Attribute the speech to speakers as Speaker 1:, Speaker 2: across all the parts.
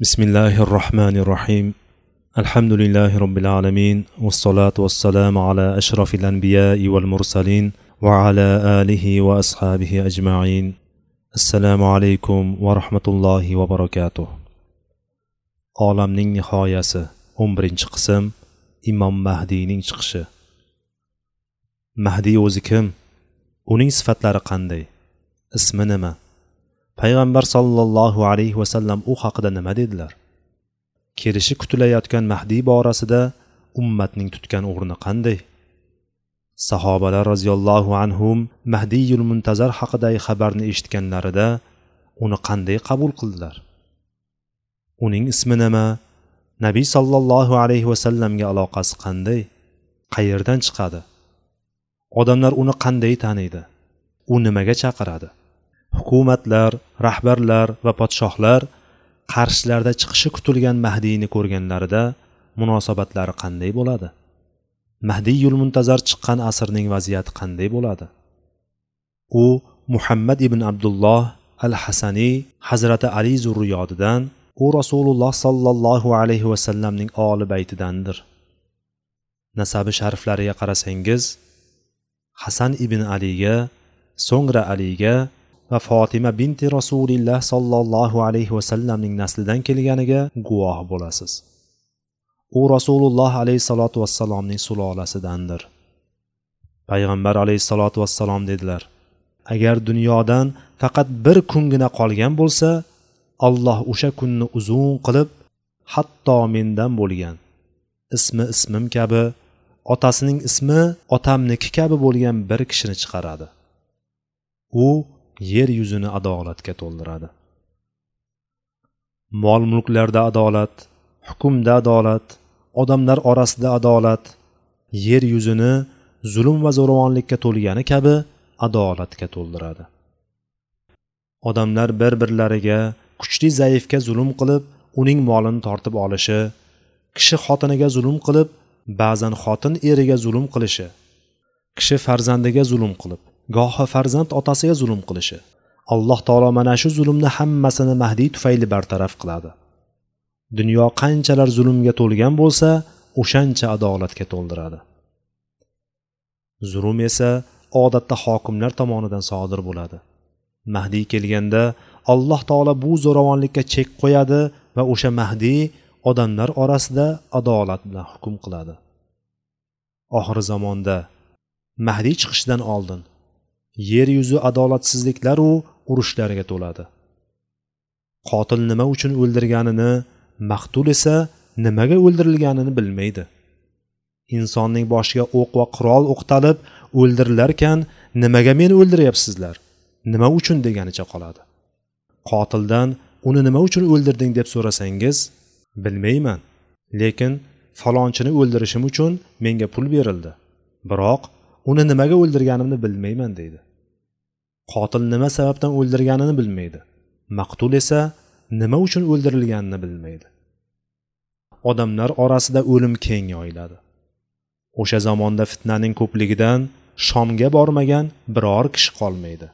Speaker 1: بسم الله الرحمن الرحيم الحمد لله رب العالمين والصلاة والسلام على أشرف الأنبياء والمرسلين وعلى آله وأصحابه أجمعين السلام عليكم ورحمة الله وبركاته olamning nihoyasi o'n birinchi qism imom mahdiyning chiqishi. Mahdiy o'zi kim? Uning sifatlari qanday? Ismi nima? Payg'ambar sollallohu alayhi vasallam u haqida nima dedilar? Kelishi kutilayotgan mahdiy borasida ummatning tutgan o'rni qanday? Sahobalar roziyallohu anhum mahdiyul muntazar haqidagi xabarni eshitganlarida uni qanday qabul qildilar? Uning ismi nima? Nabiy sollallohu alayhi vasallamga aloqasi qanday? Qayerdan chiqadi? Odamlar uni qanday taniydi? U nimaga chaqiradi? Hukumatlar rahbarlar va podshohlar qarshilarida chiqishi kutilgan mahdiyni ko'rganlarida munosabatlari qanday bo'ladi? Mahdiyul muntazar chiqqan asrning vaziyati qanday bo'ladi? U muhammad ibn abdulloh al hasaniy hazrati ali zurriyodidan u rasululloh sollallohu alayhi vasallamning oli baytidandir. Nasabi shariflariga qarasangiz hasan ibn aliga so'ngra aliga va fotima binti rasulilloh sollallohu alayhi vasallamning naslidan kelganiga guvoh bo'lasiz. U rasululloh alayhissalotu vassalomning sulolasidandir. Payg'ambar alayhissalotu vassalom dedilar agar dunyodan faqat bir kungina qolgan bo'lsa alloh o'sha kunni uzun qilib hatto mendan bo'lgan. Ismi ismim kabi otasining ismi otamniki kabi bo'lgan bir kishini chiqaradi. U yer yuzini adolatga to'ldiradi. Mol mulklarda adolat hukmda adolat odamlar orasida adolat yer yuzini zulm va zo'ravonlikka to'lgani kabi adolatga to'ldiradi. Odamlar bir birlariga kuchli zaifga zulm qilib uning molini tortib olishi kishi xotiniga zulm qilib ba'zan xotin eriga zulm qilishi kishi farzandiga zulm qilib gohi farzand otasiga zulm qilishi. Alloh taolo mana shu zulmni hammasini mahdiy tufayli bartaraf qiladi. Dunyo qanchalar zulmga to'lgan bo'lsa o'shancha adolatga to'ldiradi. Zulm esa odatda hokimlar tomonidan sodir bo'ladi. Mahdiy kelganda alloh taolo bu zo'ravonlikka chek qo'yadi va o'sha mahdiy odamlar orasida adolat bilan hukm qiladi. Oxir zamonda mahdiy chiqishidan oldin yer yuzi adolatsizliklaru urushlarga to'ladi. Qotil nima uchun o'ldirganini maqtul esa nimaga o'ldirilganini bilmaydi. Insonning boshiga o'q va qurol o'qtalib o'ldirilarkan nimaga meni o'ldiryapsizlar nima uchun deganicha qoladi. Qotildan uni nima uchun o'ldirding deb so'rasangiz bilmayman lekin falonchini o'ldirishim uchun menga pul berildi. Biroq uni nimaga o'ldirganimni bilmayman deydi. Qotil nima sababdan o'ldirganini bilmaydi. Maqtul esa nima uchun o'ldirilganini bilmaydi. Odamlar orasida o'lim keng yoyiladi. O'sha zamonda fitnaning ko'pligidan shomga bormagan biror kishi qolmaydi.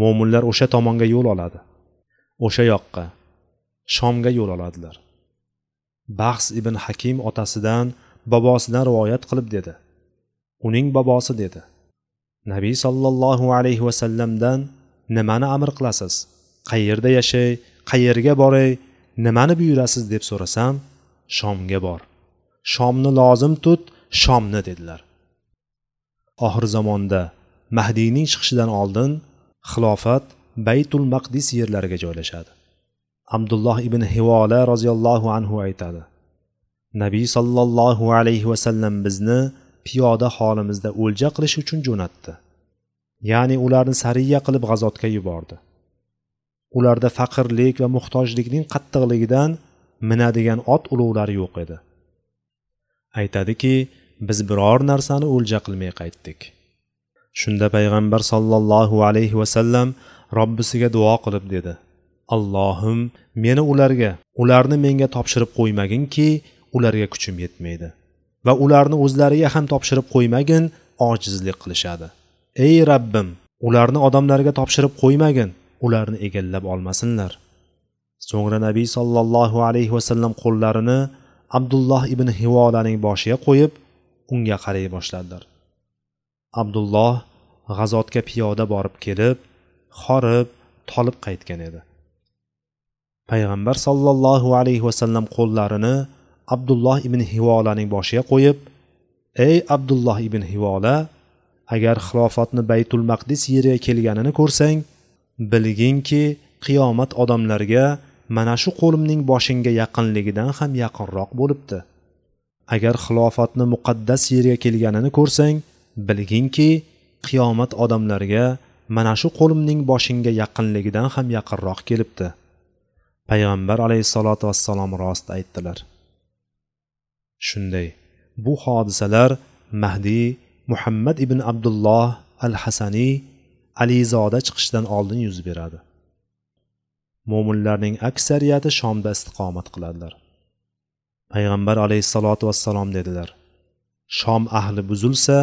Speaker 1: Mo'minlar o'sha tomonga yo'l oladi. O'sha yoqqa shomga yo'l oladilar. Bahs ibn hakim otasidan bobosidan rivoyat qilib dedi. Uning bobosi dedi. Nabiy sollallohu alayhi vasallamdan nimani amr qilasiz? Qayerda yashay? Qayerga boray? Nimani buyurasiz? deb so'rasam shomga bor. Shomni lozim tut shomni dedilar. Oxir zamonda mahdiyning chiqishidan oldin xilofat baytul maqdis yerlariga joylashadi. Abdulloh ibn hivola roziyallohu anhu aytadi nabiy sollallohu alayhi vasallam bizni piyoda holimizda o'lja qilish uchun jo'natdi. Ya'ni ularni sariya qilib g'azotga yubordi. Ularda faqirlik va muhtojlikning qattiqligidan minadigan ot ulug'lari yo'q edi. Aytadiki biz biror narsani o'lja qilmay qaytdik. Shunda payg'ambar sollallohu alayhi vasallam robbisiga duo qilib dedi. Allohim meni ularga ularni menga topshirib qo'ymaginki ularga kuchim yetmaydi. Va ularni o'zlariga ham topshirib qo'ymagin ojizlik qilishadi. Ey rabbim ularni odamlarga topshirib qo'ymagin ularni egallab olmasinlar. So'ngra nabiy sollallohu alayhi vasallam qo'llarini abdulloh ibn hivolaning boshiga qo'yib unga qaray boshladilar. Abdulloh g'azotga piyoda borib kelib horib tolib qaytgan edi. Payg'ambar sollallohu alayhi vasallam qo'llarini abdulloh ibn hivolaning boshiga qo'yib ey abdulloh ibn hivola agar xilofatni baytul maqdis yeriga kelganini ko'rsang bilginki qiyomat odamlarga mana shu qo'limning boshingga yaqinligidan ham yaqinroq bo'libdi. Agar xilofatni muqaddas yerga kelganini ko'rsang bilginki qiyomat odamlarga mana shu qo'limning boshingga yaqinligidan ham yaqinroq kelibdi. Payg'ambar alayhissalotu vassalom rost aytdilar. Shunday. Bu hodisalar mahdiy muhammad ibn abdulloh al hasaniy alizoda chiqishdan oldin yuz beradi. Mo'minlarning aksariyati shomda istiqomat qiladilar. Payg'ambar alayhissalotu vassalom dedilar shom ahli buzilsa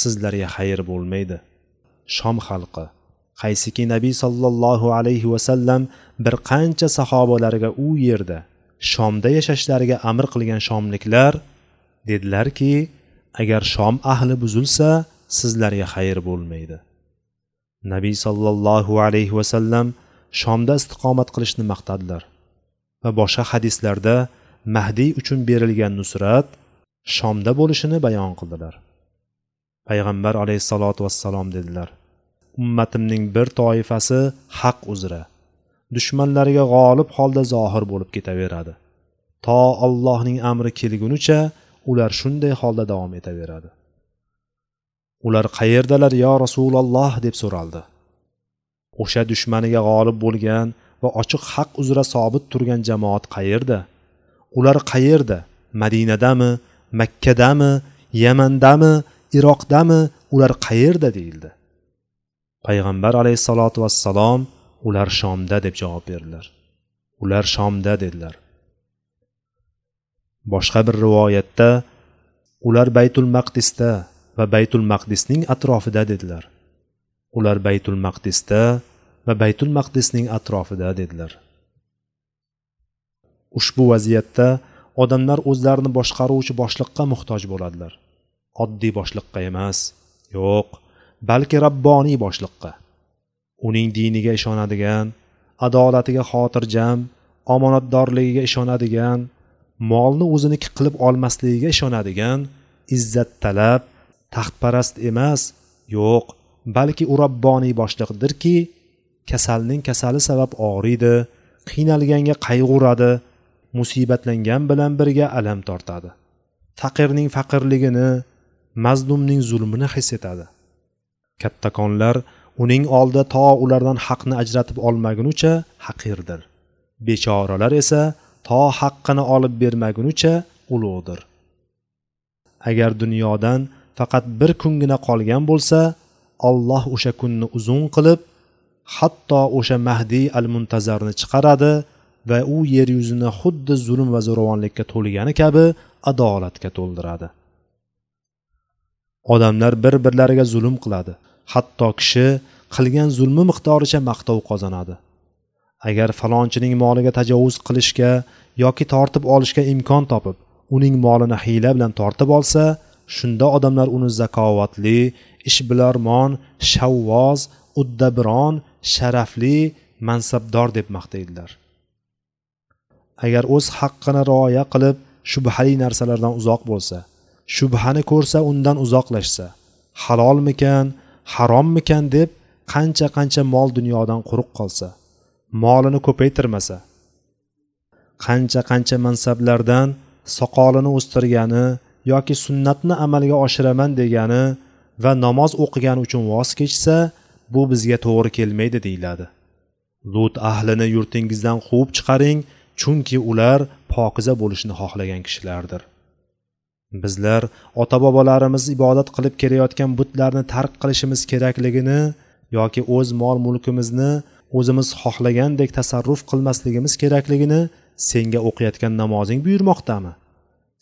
Speaker 1: sizlarga xayr bo'lmaydi. Shom xalqi qaysiki nabiy sollallohu alayhi vasallam bir qancha sahobalariga u yerda shomda yashashlariga amr qilgan shomliklar dedilarki agar shom ahli buzilsa sizlarga xayr bo'lmaydi. Nabiy sollallohu alayhi vasallam shomda istiqomat qilishni maqtadilar va boshqa hadislarda mahdiy uchun berilgan nusrat shomda bo'lishini bayon qildilar. Payg'ambar alayhissalotu vassalom dedilar ummatimning bir toifasi haq uzra dushmanlariga g'olib holda zohir bo'lib ketaveradi. To allohning amri kelgunicha ular shunday holda davom etaveradi. Ular qayerdalar yo rasululloh? deb so'raldi. O'sha dushmaniga g'olib bo'lgan va ochiq haq uzra sobit turgan jamoat qayerda? Ular qayerda? Madinadami makkadami yamandami iroqdami? Ular qayerda? deyildi. Payg'ambar alayhissalotu vassalom ular shomda deb javob berdilar. Ular shomda dedilar. Boshqa bir rivoyatda ular baytul maqdisda va baytul maqdisning atrofida dedilar. Ular baytul maqdisda va baytul maqdisning atrofida dedilar. Ushbu vaziyatda odamlar o'zlarini boshqaruvchi boshliqqa muhtoj bo'ladilar. Oddiy boshliqqa emas yo'q balki rabboniy boshliqqa. Uning diniga ishonadigan adolatiga xotirjam omonatdorligiga ishonadigan molni o'ziniki qilib olmasligiga ishonadigan izzat talab taxtparast emas yo'q balki u robboniy boshliqdirki kasalning kasali sabab og'riydi qiynalganga qayg'uradi musibatlangan bilan birga alam tortadi. Faqirning faqirligini mazlumning zulmini his etadi. Kattakonlar uning oldida to ulardan haqni ajratib olmagunicha haqirdir. Bechoralar esa to haqqini olib bermagunicha ulug'dir. Agar dunyodan faqat bir kungina qolgan bo'lsa olloh o'sha kunni uzun qilib hatto o'sha mahdiy al muntazarni chiqaradi va u yer yuzini xuddi zulm va zo'ravonlikka to'lgani kabi adolatga to'ldiradi. Odamlar bir birlariga zulm qiladi. Hatto kishi qilgan zulmi miqdoricha maqtov qozonadi. Agar falonchining moliga tajovuz qilishga yoki tortib olishga imkon topib uning molini hiyla bilan tortib olsa shunda odamlar uni zakovatli ishbilarmon shavvoz uddabiron sharafli mansabdor deb maqtaydilar. Agar o'z haqqini rioya qilib shubhali narsalardan uzoq bo'lsa shubhani ko'rsa undan uzoqlashsa halolmikan harommikan deb qancha qancha mol dunyodan quruq qolsa molini ko'paytirmasa qancha qancha mansablardan soqolini o'stirgani yoki sunnatni amalga oshiraman degani va namoz o'qigani uchun voz kechsa bu bizga to'g'ri kelmaydi deyiladi. Lut ahlini yurtingizdan quvib chiqaring chunki ular pokiza bo'lishni xohlagan kishilardir. Bizlar ota bobolarimiz ibodat qilib kelayotgan butlarni tark qilishimiz kerakligini yoki o'z mol mulkimizni o'zimiz xohlagandek tasarruf qilmasligimiz kerakligini senga o'qiyotgan namozing buyurmoqdami?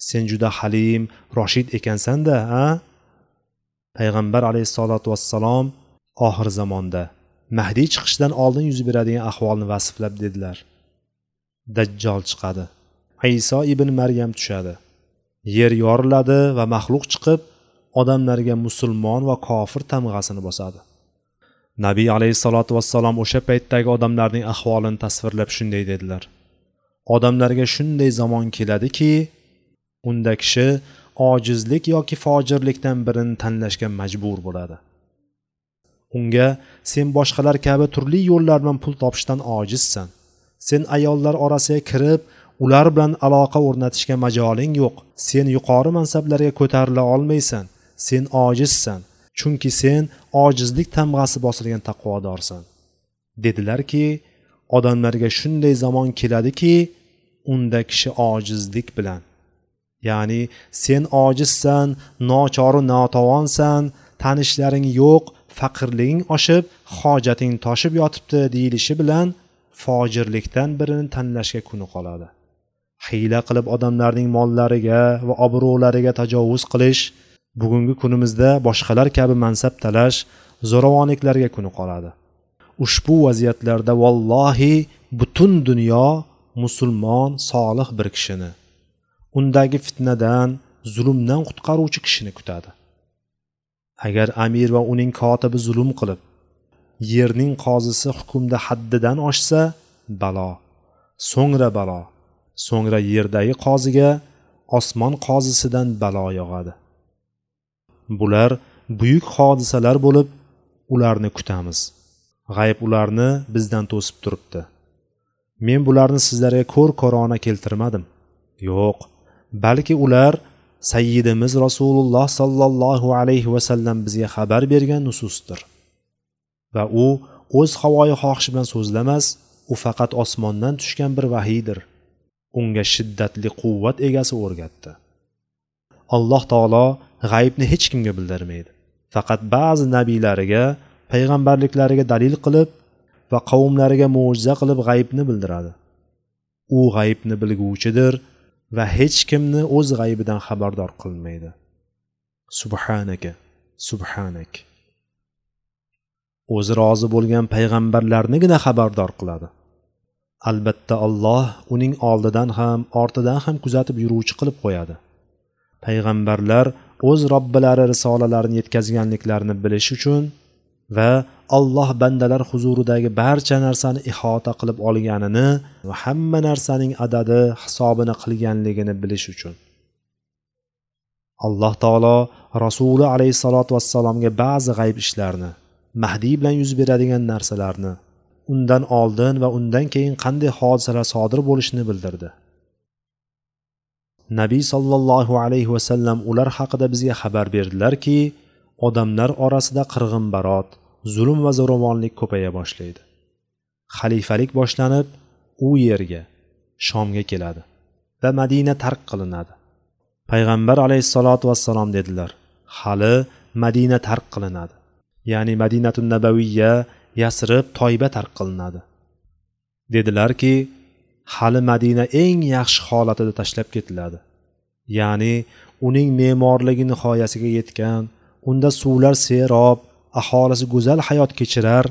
Speaker 1: Sen juda halim roshid ekansanda a payg'ambar alayhissalotu vassalom oxir zamonda mahdiy chiqishidan oldin yuz beradigan ahvolni vasflab dedilar. Dajjol chiqadi. Iso ibn maryam tushadi. Yer yoriladi va maxluq chiqib odamlarga musulmon va kofir tamg'asini bosadi. Nabiy alayhissalotu vassalom o'sha paytdagi odamlarning ahvolini tasvirlab shunday dedilar. Odamlarga shunday zamon keladiki unda kishi ojizlik yoki fojirlikdan birini tanlashga majbur bo'ladi. Unga sen boshqalar kabi turli yo'llar bilan pul topishdan ojizsan. Sen ayollar orasiga kirib ular bilan aloqa o'rnatishga majoling yo'q. Sen yuqori mansablarga ko'tarila olmaysan. Sen ojizsan. Chunki sen ojizlik tamg'asi bosilgan taqvodorsan. Dedilarki odamlarga shunday zamon keladiki unda kishi ojizlik bilan. Ya'ni sen ojizsan nochoru notavonsan tanishlaring yo'q faqirliging oshib hojating toshib yotibdi deyilishi bilan fojirlikdan birini tanlashga kuni qoladi. Hiyla qilib odamlarning mollariga va obro'lariga tajovuz qilish bugungi kunimizda boshqalar kabi mansab talash zo'ravonliklarga kuni qoladi. Ushbu vaziyatlarda vallohi butun dunyo musulmon solih bir kishini undagi fitnadan zulmdan qutqaruvchi kishini kutadi. Agar amir va uning kotibi zulm qilib yerning qozisi hukmda haddidan oshsa balo. So'ngra balo. So'ngra yerdagi qoziga osmon qozisidan balo yog'adi. Bular buyuk hodisalar bo'lib ularni kutamiz. G'ayb ularni bizdan to'sib turibdi. Men bularni sizlarga ko'r ko'rona keltirmadim. Yo'q balki ular sayyidimiz rasululloh sollallohu alayhi vasallam bizga xabar bergan nususdir. Va u o'z havoyi xohishi bilan so'zlamas u faqat osmondan tushgan bir vahiydir. Unga shiddatli quvvat egasi o'rgatdi. Alloh taolo g'aybni hech kimga bildirmaydi. Faqat ba'zi nabiylariga payg'ambarliklariga dalil qilib va qavmlariga mo'jiza qilib g'aybni bildiradi. U g'aybni bilguvchidir va hech kimni o'z g'aybidan xabardor qilmaydi. Subhanaka subhanak. O'zi rozi bo'lgan payg'ambarlarnigina xabardor qiladi. Albatta alloh uning oldidan ham ortidan ham kuzatib yuruvchi qilib qo'yadi. Payg'ambarlar o'z robbilari risolalarini yetkazganliklarini bilish uchun va alloh bandalar huzuridagi barcha narsani ihota qilib olganini va hamma narsaning adadi hisobini qilganligini bilish uchun. Alloh taolo rasuli alayhissalotu vassalomga ba'zi g'ayb ishlarni mahdiy bilan yuz beradigan narsalarni undan oldin va undan keyin qanday hodisalar sodir bo'lishini bildirdi. Nabiy sollallohu alayhi vasallam ular haqida bizga xabar berdilarki odamlar orasida qirg'inbarot zulm va zo'ravonlik ko'paya boshlaydi. Xalifalik boshlanib u yerga shomga keladi va madina tark qilinadi. Payg'ambar alayhissalotu vassalom dedilar hali madina tark qilinadi. Ya'ni madinatu nabaviya yasrib toyba tark qilinadi. Dedilarki hali madina eng yaxshi holatida tashlab ketiladi. Ya'ni uning me'morligi nihoyasiga yetgan unda suvlar serob aholisi go'zal hayot kechirar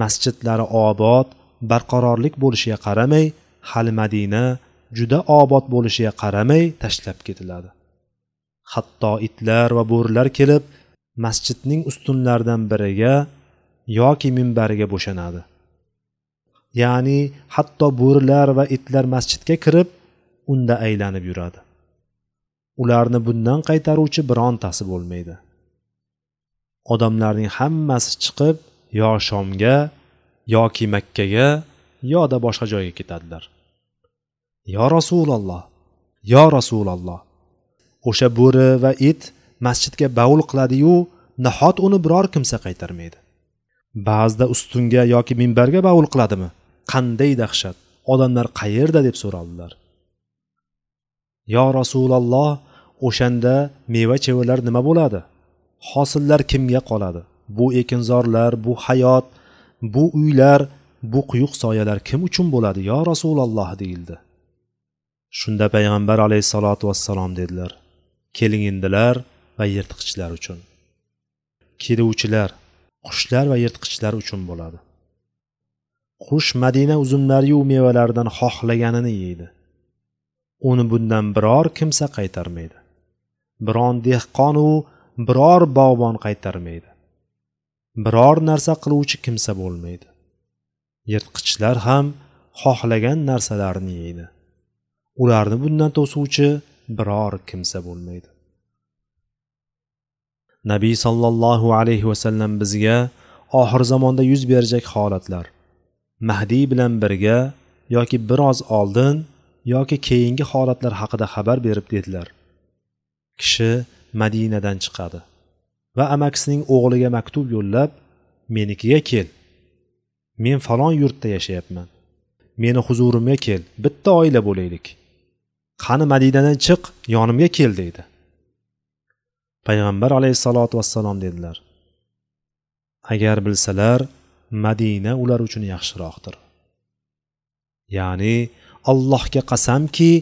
Speaker 1: masjidlari obod barqarorlik bo'lishiga qaramay hali madina juda obod bo'lishiga qaramay tashlab ketiladi. Hatto itlar va bo'rilar kelib masjidning ustunlaridan biriga yoki minbariga bo'shanadi. Ya'ni hatto bo'rilar va itlar masjidga kirib unda aylanib yuradi. Ularni bundan qaytaruvchi birontasi bo'lmaydi. Odamlarning hammasi chiqib yo shomga yoki makkaga yoda boshqa joyga ketadilar. Yo rasululloh yo rasululloh o'sha bo'ri va it masjidga bavul qiladiyu nahot uni biror kimsa qaytarmaydi? Ba'zida ustunga yoki minbarga bavul qiladimi? Qanday dahshat? Odamlar qayerda deb so'raldilar? Yo rasululloh o'shanda meva chevalar nima bo'ladi? Hosillar kimga qoladi? Bu ekinzorlar bu hayot bu uylar bu quyuq soyalar kim uchun bo'ladi yo rasululloh deyildi. Shunda payg'ambar alayhissalotu vassalom dedilar keling indilar va yirtqichlar uchun. Keluvchilar qushlar va yirtqichlar uchun bo'ladi. Qush madina uzumlariyu mevalaridan xohlaganini yeydi. Uni bundan biror kimsa qaytarmaydi. Biron dehqonu biror bog'bon qaytarmaydi. Biror narsa qiluvchi kimsa bo'lmaydi. Yirtqichlar ham xohlagan narsalarni yeydi. Ularni bundan to'suvchi biror kimsa bo'lmaydi. Nabiy sollallohu alayhi vasallam bizga oxir zamonda yuz berajak holatlar mahdiy bilan birga yoki biroz oldin yoki keyingi holatlar haqida xabar berib dedilar. Kishi madinadan chiqadi va amakisining o'g'liga maktub yo'llab menikiga kel. Men falon yurtda yashayapman. Meni huzurimga kel. Bitta oila bo'laylik. Qani madinadan chiq yonimga kel deydi. Payg'ambar alayhissalotu vassalom dedilar. Agar bilsalar madina ular uchun yaxshiroqdir. Ya'ni allohga qasamki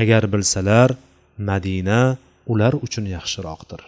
Speaker 1: agar bilsalar madina ular uchun yaxshiroqdir.